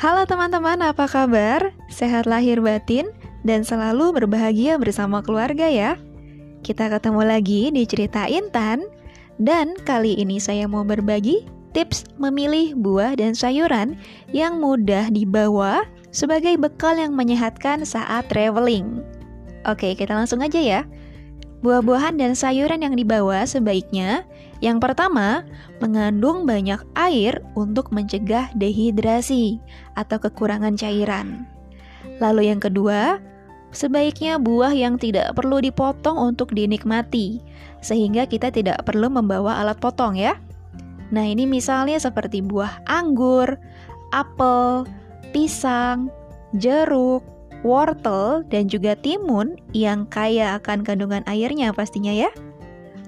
Halo teman-teman, apa kabar? Sehat lahir batin dan selalu berbahagia bersama keluarga ya. Kita ketemu lagi di cerita Intan dan kali ini saya mau berbagi tips memilih buah dan sayuran yang mudah dibawa sebagai bekal yang menyehatkan saat traveling. Oke, kita langsung aja ya. Buah-buahan dan sayuran yang dibawa sebaiknya yang pertama, mengandung banyak air untuk mencegah dehidrasi atau kekurangan cairan. Lalu yang kedua, sebaiknya buah yang tidak perlu dipotong untuk dinikmati, sehingga kita tidak perlu membawa alat potong ya. Nah, ini misalnya seperti buah anggur, apel, pisang, jeruk, wortel, dan juga timun yang kaya akan kandungan airnya pastinya ya.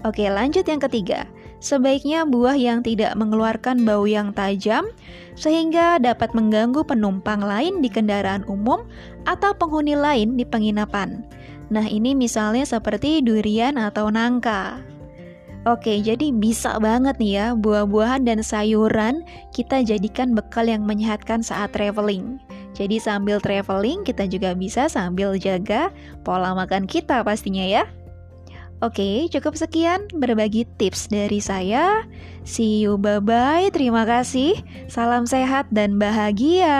Oke, lanjut yang ketiga. Sebaiknya buah yang tidak mengeluarkan bau yang tajam sehingga dapat mengganggu penumpang lain di kendaraan umum atau penghuni lain di penginapan. Nah, ini misalnya seperti durian atau nangka. Oke, jadi bisa banget nih ya buah-buahan dan sayuran kita jadikan bekal yang menyehatkan saat traveling. Jadi sambil traveling kita juga bisa sambil jaga pola makan kita pastinya ya. Oke, cukup sekian berbagi tips dari saya. See you, bye-bye. Terima kasih. Salam sehat dan bahagia.